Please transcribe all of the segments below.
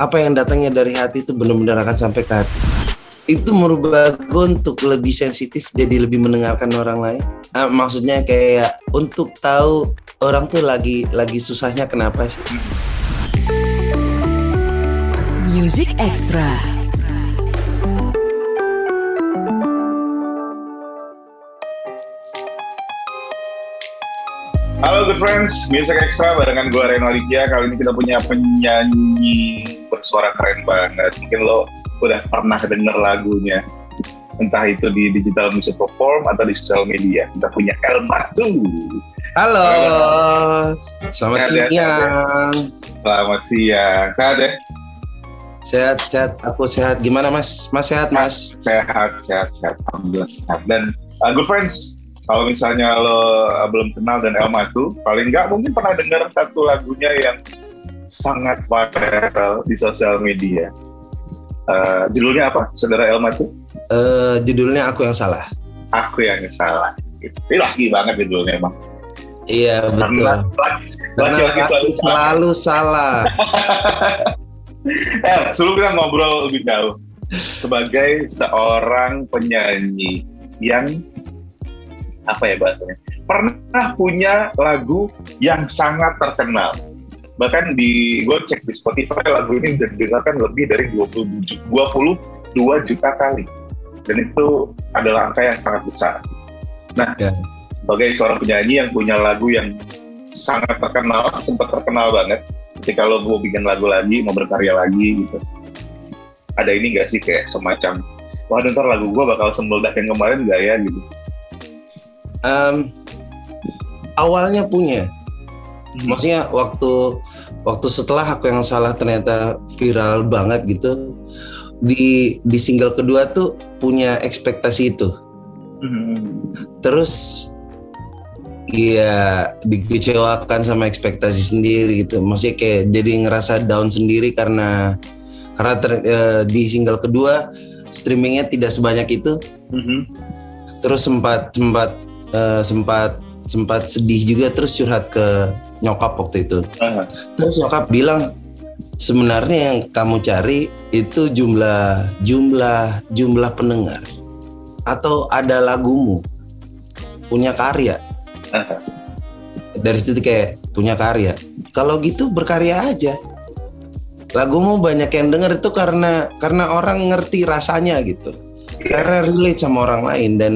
apa yang datangnya dari hati itu benar-benar akan sampai ke hati. Itu merubah gue untuk lebih sensitif jadi lebih mendengarkan orang lain. Ah, maksudnya kayak untuk tahu orang tuh lagi lagi susahnya kenapa sih. Music Extra. Halo good friends, Music Extra barengan gue Reno Aditya. Kali ini kita punya penyanyi bersuara keren banget. Mungkin lo udah pernah denger lagunya. Entah itu di digital music perform atau di sosial media. Kita punya Elma tuh. halo selamat Sehat ya, siang Selamat siang. Sehat ya? sehat sehat aku sehat gimana mas mas sehat mas Sehat, sehat, sehat. Alhamdulillah sehat. Dan uh, good friends, kalau misalnya lo uh, belum kenal dan Elma tuh, paling nggak mungkin pernah dengar satu lagunya yang sangat viral di sosial media. Uh, judulnya apa, saudara Elma tuh? Eh, judulnya aku yang salah Aku yang salah. Ini laki banget judulnya emang. iya betul Karena laki- karena laki-laki aku selalu salah. selalu salah Eh, sebelum kita ngobrol lebih jauh, sebagai seorang penyanyi yang apa ya bahasanya, pernah punya lagu yang sangat terkenal. Bahkan di gue cek di Spotify lagu ini udah didengarkan lebih dari 27, 22 juta kali. Dan itu adalah angka yang sangat besar. Nah, Ya. sebagai seorang penyanyi yang punya lagu yang sangat terkenal, sempat terkenal banget, ketika lo mau bikin lagu lagi, mau berkarya lagi gitu. Ada ini gak sih kayak semacam, wah ntar lagu gue bakal semeledak yang kemarin gak ya gitu. Em, awalnya punya. Maksudnya waktu waktu setelah aku yang salah ternyata viral banget gitu di di single kedua tuh punya ekspektasi itu. Hmm. terus Iya dikecewakan sama ekspektasi sendiri gitu, maksudnya kayak jadi ngerasa down sendiri karena karena ter- eh, di single kedua streamingnya tidak sebanyak itu, Mhm. terus sempat sempat eh, sempat sempat sedih juga terus curhat ke nyokap waktu itu, Aha. terus nyokap bilang sebenarnya yang kamu cari itu jumlah jumlah jumlah pendengar atau ada lagumu punya karya. Aha. dari situ kayak punya karya. Kalau gitu berkarya aja. Lagumu banyak yang denger itu karena karena orang ngerti rasanya gitu. Karena relate sama orang lain dan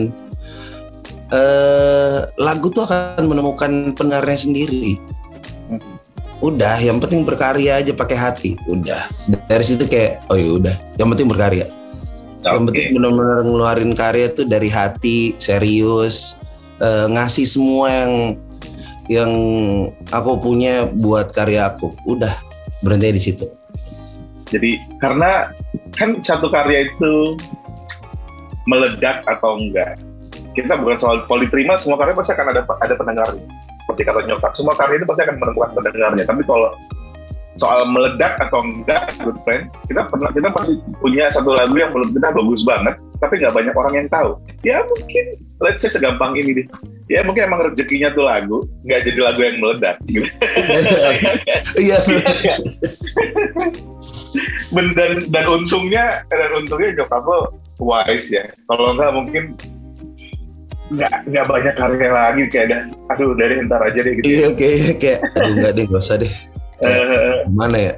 eh lagu tuh akan menemukan pendengarnya sendiri. Udah yang penting berkarya aja pakai hati. Udah. Dari situ kayak oh ya udah. Yang penting berkarya. Yang Oke. penting benar-benar ngeluarin karya tuh dari hati serius eh, ngasih semua yang yang aku punya buat karya aku. Udah berhenti di situ. Jadi karena kan satu karya itu meledak atau enggak, kita bukan soal kalau diterima semua karya pasti akan ada ada pendengarnya. Seperti kata nyokap, semua karya itu pasti akan menemukan pendengarnya. Tapi kalau soal meledak atau enggak, good friend, kita pernah kita pasti punya satu lagu yang menurut kita bagus banget, tapi nggak banyak orang yang tahu. Ya mungkin, let's say segampang ini deh. Ya mungkin emang rezekinya tuh lagu, nggak jadi lagu yang meledak. Gitu. iya dan dan untungnya dan untungnya nyokap lo wise ya kalau enggak mungkin nggak nggak banyak karya lagi kayak dah. Aduh dari ntar aja deh gitu. Iya kayak kayak aduh enggak deh gak usah deh. Eh, gimana ya?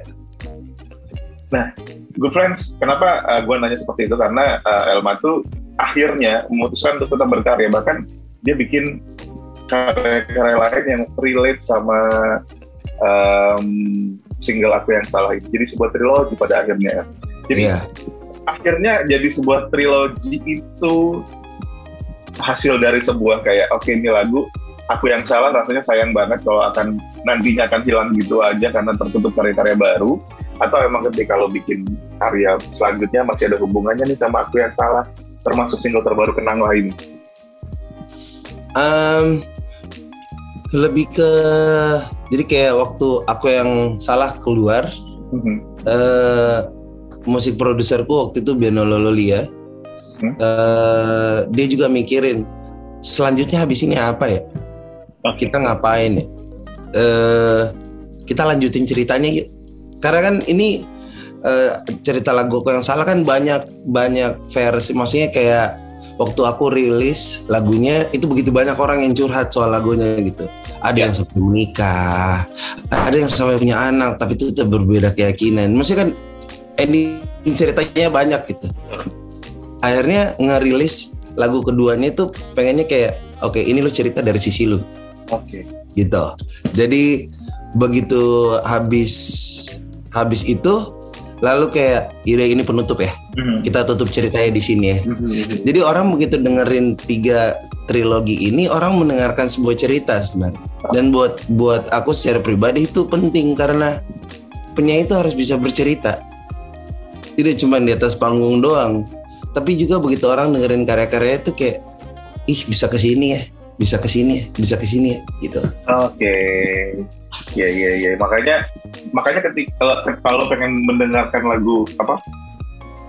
Good friends kenapa gue nanya seperti itu? Karena eh, Elma tuh akhirnya memutuskan untuk tetap berkarya. Bahkan dia bikin karya-karya lain yang relate sama em, single aku yang salah ini. Jadi sebuah trilogi pada akhirnya. Jadi iya. akhirnya jadi sebuah trilogi itu hasil dari sebuah kayak oke ini lagu aku yang salah rasanya sayang banget kalau akan nantinya akan hilang gitu aja karena tertutup karya-karya baru. Atau emang ketika lo bikin karya selanjutnya masih ada hubungannya nih sama aku yang salah termasuk single terbaru kenang lah ini? Em, lebih ke jadi kayak waktu aku yang salah keluar Mhm. eh musik produserku waktu itu Beno Lololia Hmm. eh dia juga mikirin selanjutnya habis ini apa ya? Oke. kita ngapain ya? Eh kita lanjutin ceritanya yuk. Karena kan ini eh, cerita lagu aku yang salah kan banyak banyak versi. Maksudnya kayak waktu aku rilis lagunya itu begitu banyak orang yang curhat soal lagunya gitu. Ada yang sampai menikah ada yang sampai punya anak tapi itu tetap berbeda keyakinan. Maksudnya kan ending ceritanya banyak gitu akhirnya ngerilis lagu keduanya itu pengennya kayak oke ini lu cerita dari sisi lu Oke. gitu. Jadi begitu habis habis itu lalu kayak ide ini penutup ya. Mhm. Kita tutup ceritanya di sini ya. Mhm. Jadi orang begitu dengerin tiga trilogi ini orang mendengarkan sebuah cerita sebenarnya. Dan buat buat aku secara pribadi itu penting karena penyanyi itu harus bisa bercerita. Tidak cuma di atas panggung doang, tapi juga begitu orang dengerin karya-karya itu kayak ih bisa ke sini ya, bisa ke sini ya, bisa ke sini ya gitu. Oke. Ya ya ya. Makanya makanya ketika kalau, kalau pengen mendengarkan lagu apa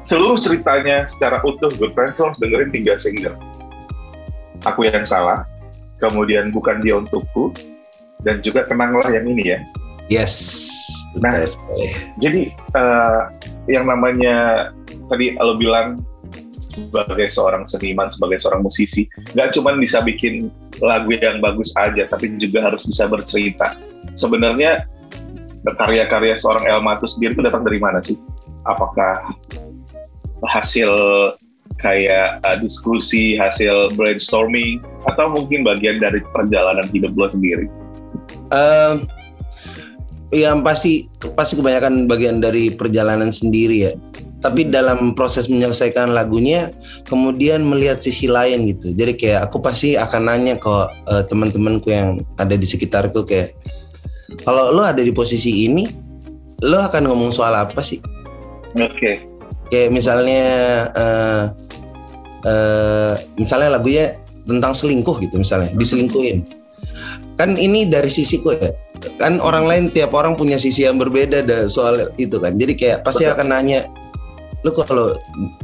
seluruh ceritanya secara utuh Good Friends harus dengerin tiga single. Aku yang salah, kemudian bukan dia untukku, dan juga kenanglah yang ini ya. Yes. Nah, sekali. Jadi eh, yang namanya tadi lo bilang sebagai seorang seniman, sebagai seorang musisi, nggak cuma bisa bikin lagu yang bagus aja, tapi juga harus bisa bercerita. Sebenarnya karya-karya seorang Elma itu sendiri itu datang dari mana sih? Apakah hasil kayak uh, diskusi, hasil brainstorming, atau mungkin bagian dari perjalanan hidup lo sendiri? Em, yang pasti pasti kebanyakan bagian dari perjalanan sendiri ya. Tapi dalam proses menyelesaikan lagunya, kemudian melihat sisi lain gitu. Jadi kayak aku pasti akan nanya ke eh, teman-temanku yang ada di sekitarku kayak, kalau lo ada di posisi ini, lo akan ngomong soal apa sih? Oke. Kayak misalnya, eh, eh, misalnya lagunya tentang selingkuh gitu misalnya, diselingkuhin. Kan ini dari sisiku ya. Kan orang lain tiap orang punya sisi yang berbeda da- soal itu kan. Jadi kayak pasti Betul. akan nanya, lu kalau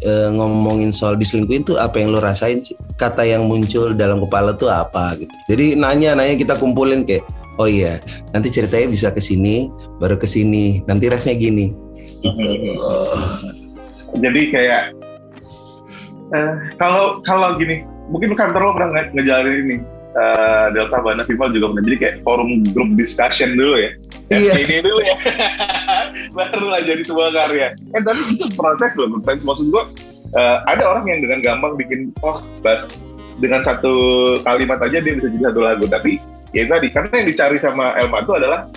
eh, ngomongin soal diselingkuhin tuh apa yang lu rasain sih? Kata yang muncul dalam kepala tuh apa gitu. Jadi nanya, nanya kita kumpulin kayak, oh iya, nanti ceritanya bisa ke sini, baru ke sini, nanti refnya gini. Gitu. jadi kayak eh, kalau kalau gini mungkin kantor lo pernah nge- ngejalanin ini eh, Delta Bana Vival juga pernah. Jadi kayak forum group discussion dulu ya. Iya. ini dulu ya. Baru lah jadi sebuah karya. Eh tapi itu proses loh friends maksud gua eh, ada orang yang dengan gampang bikin oh bahas dengan satu kalimat aja dia bisa jadi satu lagu. Tapi ya tadi karena yang dicari sama Elma itu adalah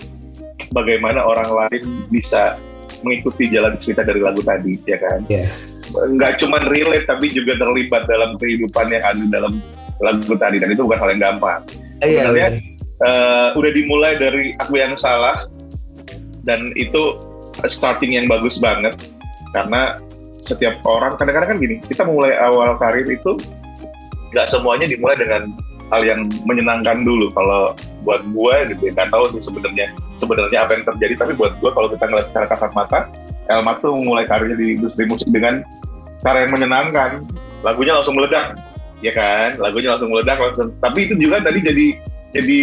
bagaimana orang lain bisa mengikuti jalan cerita dari lagu tadi ya kan? Iya. nggak cuma relate tapi juga terlibat dalam kehidupan yang ada dalam lagu tadi dan itu bukan hal yang gampang. Iya, Sebenarnya, iya. Eh, udah dimulai dari aku yang salah dan itu starting yang bagus banget karena setiap orang kadang-kadang kan gini kita mulai awal karir itu nggak semuanya dimulai dengan hal yang menyenangkan dulu. Kalau buat gua gitu ya nggak tahu sih sebenarnya sebenarnya apa yang terjadi tapi buat gua kalau kita ngeliat secara kasat mata Elma tuh mulai karirnya di industri musik dengan cara yang menyenangkan. Lagunya langsung meledak ya kan? Lagunya langsung meledak langsung. Tapi itu juga tadi jadi jadi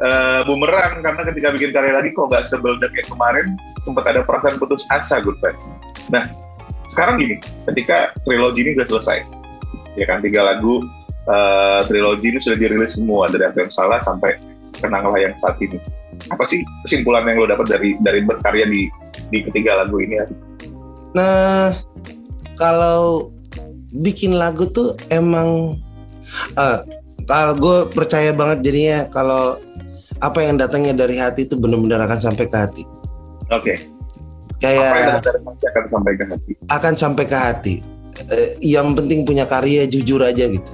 eh, bumerang. Karena ketika bikin karya lagi kok gak sebeledak kayak kemarin sempat ada perasaan putus asa good nah sekarang gini. Ketika trilogi ini udah selesai ya kan? Tiga lagu eh, trilogi ini sudah dirilis semua dari aku yang salah sampai kenanglah yang saat ini. Apa sih kesimpulan yang lo dapat dari dari berkarya di di ketiga lagu ini? Nah, kalau bikin lagu tuh emang eh, kalau gue percaya banget jadinya kalau apa yang datangnya dari hati itu benar-benar akan sampai ke hati. Oke. Apa yang Kayak datang dari hati akan sampai ke hati. akan sampai ke hati. Eh, yang penting punya karya jujur aja gitu.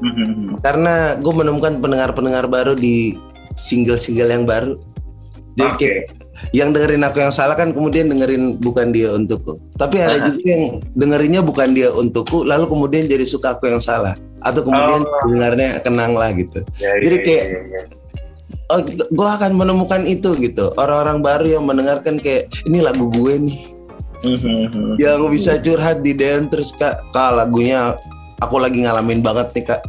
Mhm. Karena gue menemukan pendengar-pendengar baru di single-single yang baru. Jadi Oke. kayak yang dengerin aku yang salah kan kemudian dengerin bukan dia untukku. Tapi ada Aha. juga yang dengerinnya bukan dia untukku, lalu kemudian jadi suka aku yang salah. Atau kemudian Oh. dengarnya kenang lah gitu. Ya, Jadi ya, kayak- ya, ya. Oh, gue akan menemukan itu gitu. Orang-orang baru yang mendengarkan kayak ini lagu gue nih, Mhm. yang bisa curhat di DM terus kak, kak lagunya aku lagi ngalamin banget nih kak.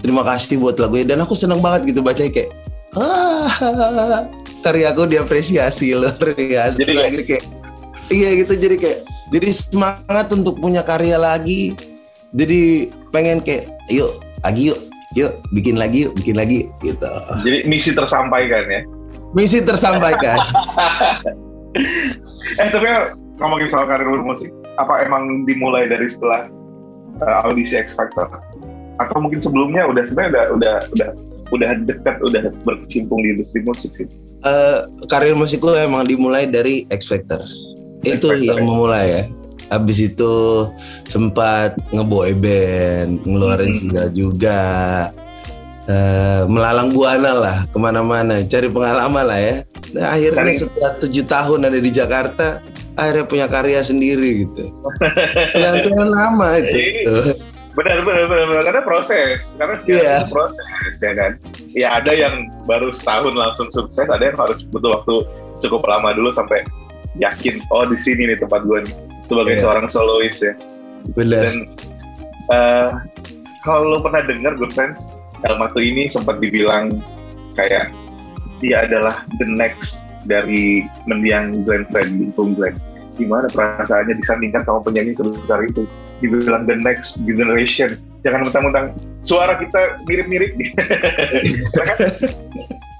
Terima kasih buat lagunya dan aku seneng banget gitu baca kayak, ah, karya aku diapresiasi luar biasa. Jadi lagi kayak iya gitu jadi kayak jadi semangat untuk punya karya lagi jadi pengen kayak yuk lagi yuk yuk bikin lagi yuk bikin lagi gitu Jadi misi tersampaikan ya. misi tersampaikan Eh tapi ngomongin soal karir musik, apa emang dimulai dari setelah uh, audisi X Factor? Atau mungkin sebelumnya udah sebenarnya udah udah udah udah dekat udah berkecimpung di industri musik sih? Eh, karir musikku emang dimulai dari X Factor X itu yang ya. memulai ya Habis itu sempat ngeboy band, ngeluarin Hmm. single juga, Eh, melalang buana lah ke mana-mana, cari pengalaman lah ya. Nah, akhirnya Cari- setelah tujuh tahun ada di Jakarta, akhirnya punya karya sendiri gitu. Pelan-pelan lama itu. Benar, benar, benar, benar. Karena proses, karena sekarang Iya. itu proses, ya kan. Ya ada yang baru setahun langsung sukses, ada yang harus butuh waktu cukup lama dulu sampai yakin, oh di sini nih tempat gue nih sebagai Iya. seorang solois ya. Bener. Dan eh kalau lo pernah dengar Good Friends, Elmato ini sempat dibilang kayak dia adalah the next dari mendiang Glenn Fredly, Bung Glenn. Gimana perasaannya disandingkan sama penyanyi sebesar itu? Dibilang the next generation. Jangan mentang-mentang suara kita mirip-mirip. karena,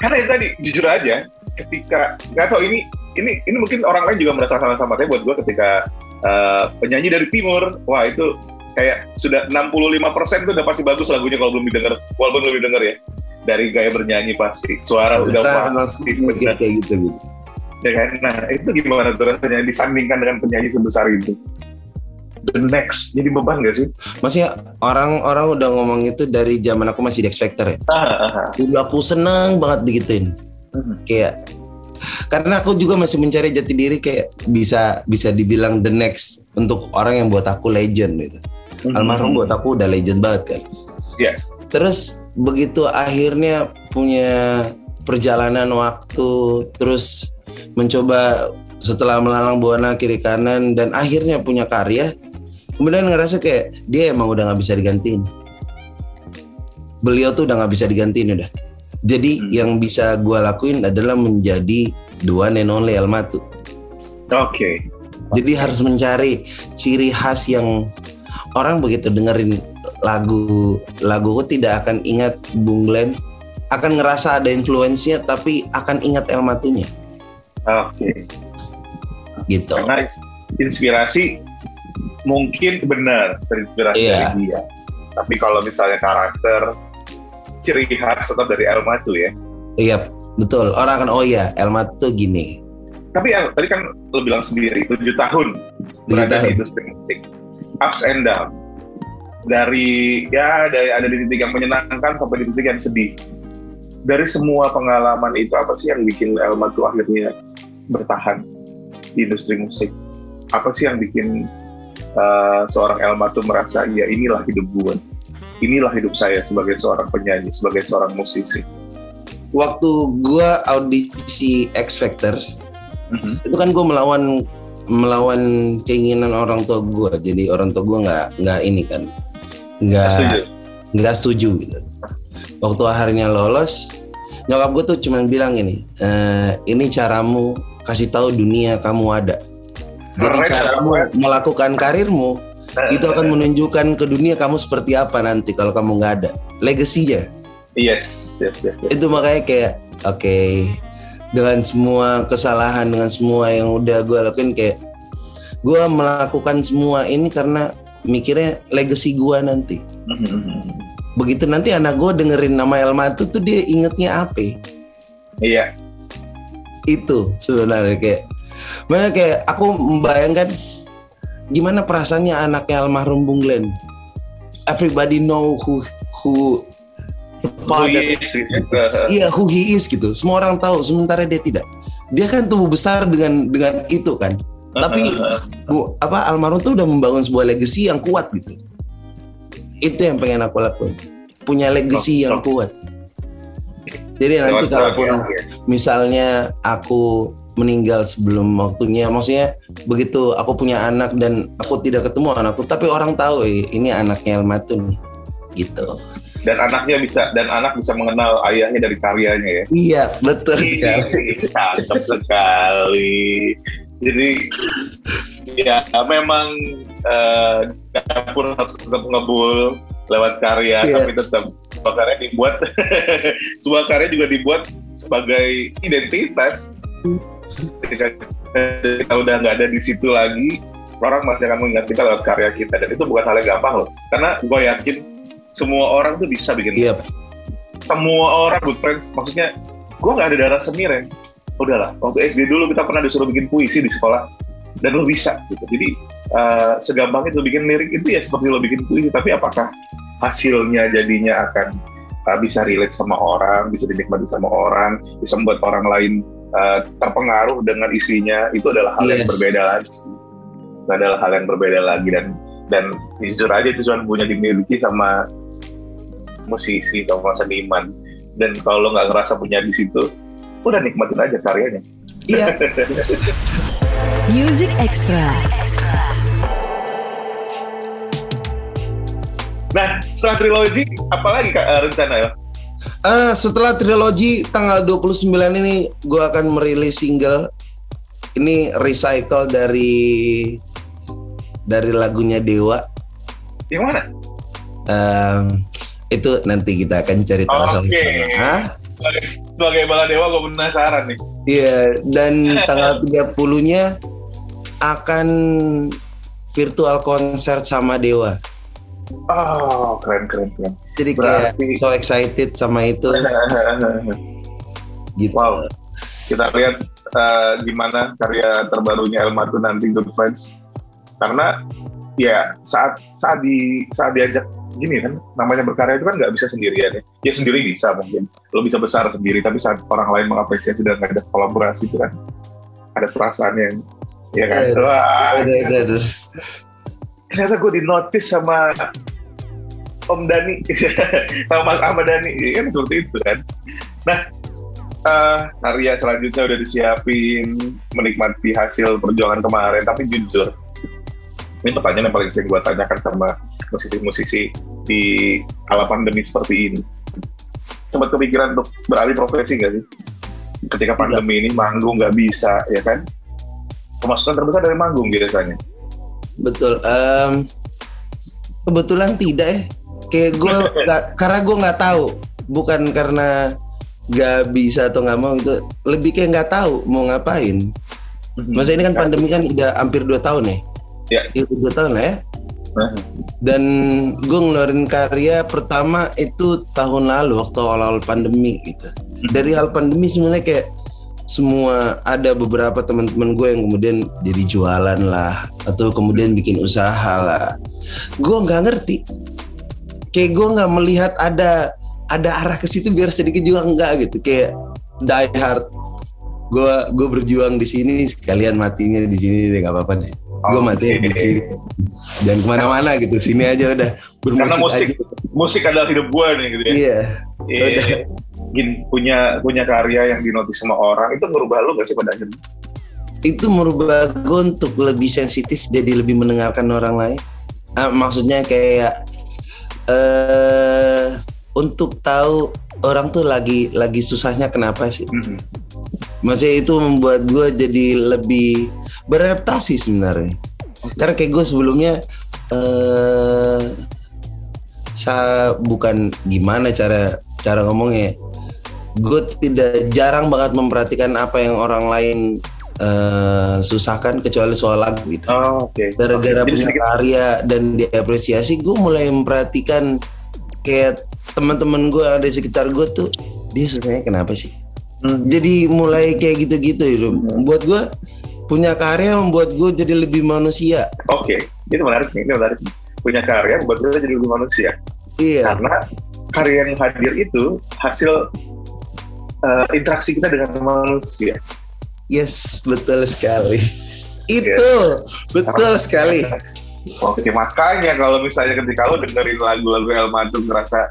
karena itu tadi jujur aja, ketika nggak tahu ini ini ini mungkin orang lain juga merasa sama-sama tapi buat gue ketika eh, penyanyi dari timur wah itu kayak sudah 65% tuh udah pasti bagus lagunya kalau belum didengar walaupun belum didengar ya dari gaya bernyanyi pasti suara udah Kita pasti kayak gitu gitu. Ya kan nah itu gimana tuh rasanya disandingkan dengan penyanyi sebesar itu the next jadi beban gak sih Maksudnya orang-orang udah ngomong itu dari zaman aku masih di X Factor ya. ah, ah, ah. Dulu aku seneng banget digituin. Hmm. Kayak karena aku juga masih mencari jati diri kayak bisa bisa dibilang the next untuk orang yang buat aku legend gitu. Almarhum buat aku udah legend banget kan. Iya. Terus begitu akhirnya punya perjalanan waktu terus mencoba setelah melalang buana kiri kanan dan akhirnya punya karya kemudian ngerasa kayak dia emang udah nggak bisa digantiin. Beliau tuh udah nggak bisa digantiin udah. Jadi Hmm. yang bisa gua lakuin adalah menjadi dua only Almatu. Oke. Jadi harus mencari ciri khas yang orang begitu dengerin lagu laguku tidak akan ingat Bung Glenn, akan ngerasa ada influence-nya tapi akan ingat El Oke gitu. karena ins- inspirasi mungkin benar terinspirasi Iya. dari dia tapi kalau misalnya karakter ciri khas tetap dari Elma tuh ya Iya, betul. Orang akan oh iya, El Matu gini. tapi yang tadi kan lo bilang sendiri tujuh tahun Tujuh berada di industri musik ups and down dari ya dari ada di titik yang menyenangkan sampai di titik yang sedih dari semua pengalaman itu apa sih yang bikin Elma tuh akhirnya bertahan di industri musik? Apa sih yang bikin uh, seorang Elma tuh merasa ya inilah hidup gue inilah hidup saya sebagai seorang penyanyi sebagai seorang musisi. Waktu gua audisi X Factor, itu kan gua melawan melawan keinginan orang tua gua. Jadi orang tua gua nggak nggak ini kan, nggak setuju. nggak setuju gitu. Waktu akhirnya lolos, nyokap gue tuh cuman bilang ini, "Eh, ini caramu kasih tahu dunia kamu ada. Jadi caramu melakukan karirmu itu akan menunjukkan ke dunia kamu seperti apa nanti kalau kamu nggak ada. Legasinya yes yes yes, yes. itu makanya kayak oke dengan semua kesalahan dengan semua yang udah gue lakuin kayak gue melakukan semua ini karena mikirnya legacy gue nanti begitu nanti anak gue dengerin nama Elmatu tuh dia ingetnya apa iya itu sebenarnya kayak mana kayak aku membayangkan gimana perasaannya anaknya almarhum Bung Glenn everybody know who who her father yes, gitu. Iya, who he is gitu. Semua orang tahu, sementara dia tidak. Dia kan tumbuh besar dengan dengan itu kan. Tapi bu, apa almarhum tuh udah membangun sebuah legacy yang kuat gitu. Itu yang pengen aku lakuin. Punya legacy Oh, yang oh. kuat. Jadi nanti kalaupun bahagia. misalnya aku meninggal sebelum waktunya, maksudnya begitu aku punya anak dan aku tidak ketemu anakku, tapi orang tahu eh, ini anaknya Almatun gitu. dan anaknya bisa dan anak bisa mengenal ayahnya dari karyanya ya Iya, betul sekali. Cakep sekali Jadi ya memang uh, dapur harus tetap ngebul lewat karya, Yes. tapi tetap sebuah karya dibuat, sebuah karya juga dibuat sebagai identitas. Ketika kita udah nggak ada di situ lagi, orang masih akan mengingat kita lewat karya kita dan itu bukan hal yang gampang loh. Karena gue yakin semua orang tuh bisa bikin Iya. semua orang good friends maksudnya gue nggak ada darah seni Ren udahlah waktu SD dulu kita pernah disuruh bikin puisi di sekolah dan lo bisa gitu jadi eh, segampang itu bikin lirik itu ya seperti lo bikin puisi tapi apakah hasilnya jadinya akan eh, bisa relate sama orang bisa dinikmati sama orang bisa membuat orang lain eh, terpengaruh dengan isinya itu adalah hal yang Iya. berbeda lagi itu adalah hal yang berbeda lagi dan dan jujur aja itu cuma punya dimiliki sama musisi sama seniman dan kalau lo nggak ngerasa punya di situ udah nikmatin aja karyanya Iya. Music Extra. nah setelah trilogi apalagi kak eh, rencana ya Eh, setelah trilogi tanggal 29 ini gue akan merilis single ini recycle dari dari lagunya Dewa. yang mana Em, itu nanti kita akan cari tahu Oke. Hah? sebagai, bala dewa gue penasaran nih Iya, dan tanggal 30-nya akan virtual konser sama Dewa. oh keren keren keren. Jadi kayak Berarti- so excited sama itu. Gitu. wow. Kita lihat eh, gimana karya terbarunya Elma tuh nanti Good Friends. Karena ya saat saat di saat diajak gini kan namanya berkarya itu kan nggak bisa sendirian ya. Ya sendiri bisa mungkin. Lo bisa besar sendiri tapi saat orang lain mengapresiasi dan ada kolaborasi itu kan ada perasaan yang ya kan? Iya. wah. Ada, ada, ada. ternyata gue di notice sama Om Dani sama Mas Ahmad Dani ya kan seperti itu kan. Nah eh, karya selanjutnya udah disiapin menikmati hasil perjuangan kemarin tapi jujur ini pertanyaan yang paling sering gue tanyakan sama musisi-musisi di kala pandemi seperti ini. Sempat kepikiran untuk beralih profesi nggak sih? Ketika pandemi ini manggung nggak bisa ya kan pemasukan terbesar dari manggung biasanya Betul. Em, kebetulan tidak ya. Kayak gue karena gue nggak tahu, bukan karena nggak bisa atau nggak mau itu. Lebih kayak nggak tahu mau ngapain. Masa ini kan pandemi kan udah hampir dua tahun ya. Ya. Itu dua tahun lah ya. Dan gue ngeluarin karya pertama itu tahun lalu waktu awal-awal pandemi gitu. Dari awal pandemi sebenarnya kayak semua ada beberapa teman-teman gue yang kemudian jadi jualan lah atau kemudian bikin usaha lah. Gue nggak ngerti. Kayak gue nggak melihat ada ada arah ke situ biar sedikit juga enggak gitu. Kayak die hard. Gue gue berjuang di sini sekalian matinya di sini deh nggak apa-apa deh. Gue mati di sini. Dan ke mana-mana gitu. Sini aja udah bermusik Karena musik aja. musik adalah hidup gue nih gitu ya. Iya. Iya. Udah. Gini, punya punya karya yang dinotis sama orang itu merubah lu gak sih pada akhirnya? itu merubah gue untuk lebih sensitif jadi lebih mendengarkan orang lain. Ah, maksudnya kayak eh untuk tahu orang tuh lagi lagi susahnya kenapa sih? Mhm. maksudnya itu membuat gue jadi lebih beradaptasi sebenarnya. Karena kayak gue sebelumnya eh saya bukan gimana cara cara ngomongnya gue tidak jarang banget memperhatikan apa yang orang lain eh, susahkan kecuali soal lagu gitu Oh, oke. gara-gara Jadi punya karya dan diapresiasi gue mulai memperhatikan kayak teman-teman gue ada di sekitar gue tuh dia susahnya kenapa sih Hmm. jadi mulai kayak gitu-gitu gitu buat gue punya karya membuat gue jadi lebih manusia Oke, itu menarik nih, ini menarik. Punya karya membuat kita jadi lebih manusia. iya Karena karya yang hadir itu hasil eh, interaksi kita dengan manusia. yes betul sekali itu Iya. betul sekali Oke, makanya kalau misalnya ketika lo dengerin lagu-lagu El Madum ngerasa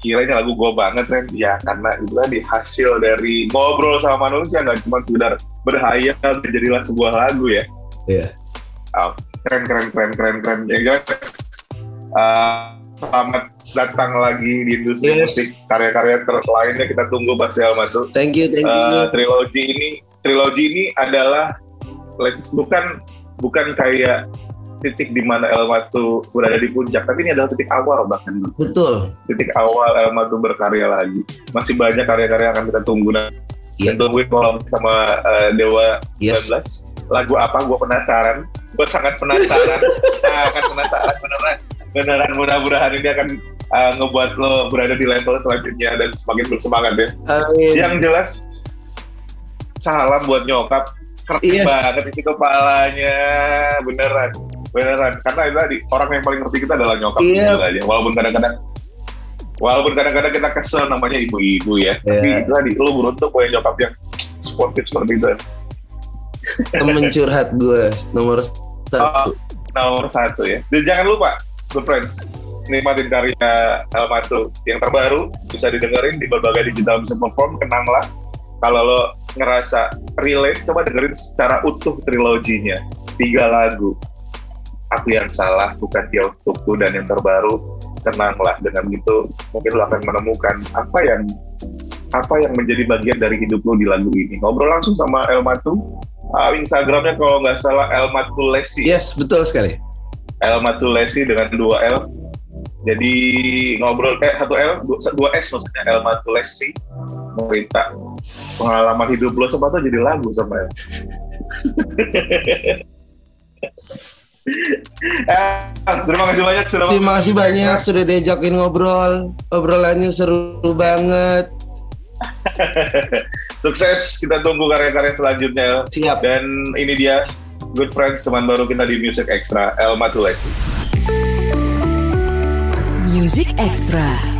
kira ini lagu gue banget kan ya karena itu tadi hasil dari ngobrol sama manusia nggak cuma sekedar berhayal dan jadilah sebuah lagu ya Iya. Oh, keren keren keren keren keren ya guys Uh, selamat datang lagi di industri Yes. musik karya-karya ter- lainnya kita tunggu Mas Elma tuh thank you thank you Uh, trilogi ini trilogi ini adalah Let's bukan bukan kayak titik di mana Elma tuh berada di puncak, tapi ini adalah titik awal bahkan. Betul. Titik awal Elma tuh berkarya lagi. Masih banyak karya-karya yang akan kita tunggu nah. Iya. Dan tungguin kalau sama uh, Dewa Yes. 19 lagu apa gue penasaran gue sangat penasaran sangat penasaran beneran beneran mudah-mudahan ini akan uh, ngebuat lo berada di level selanjutnya dan semakin bersemangat ya Amin. yang jelas salam buat nyokap keren Yes. banget isi kepalanya beneran beneran karena itu tadi orang yang paling ngerti kita adalah nyokap Iya. Gila aja. walaupun kadang-kadang walaupun kadang-kadang kita kesel namanya ibu-ibu ya tapi Iya. itu tadi lo beruntung punya nyokap yang sportif seperti itu Temen curhat gue nomor satu. nomor satu ya. Dan jangan lupa, Good Friends, nikmatin karya Elmatu yang terbaru, bisa didengerin di berbagai digital music platform, kenanglah. Kalau lo ngerasa relate, coba dengerin secara utuh triloginya. Tiga lagu. Aku yang salah, bukan dia untukku, dan yang terbaru, tenanglah. Dengan gitu, mungkin lo akan menemukan apa yang apa yang menjadi bagian dari hidup lo di lagu ini. Ngobrol langsung sama Elmatu, uh, Instagramnya kalau nggak salah Elmatulesi. Yes, betul sekali. L Matulesi dengan dua L. Jadi ngobrol kayak satu L, dua, S maksudnya L Matulesi cerita pengalaman hidup lo sempat jadi lagu sama El. Ah, terima kasih banyak sudah Terima kasih banyak sudah diajakin ngobrol. Obrolannya seru banget. Sukses, kita tunggu karya-karya selanjutnya. El. Siap. Dan ini dia Good Friends, teman baru kita di Music Extra, El Matulesi. Music Extra.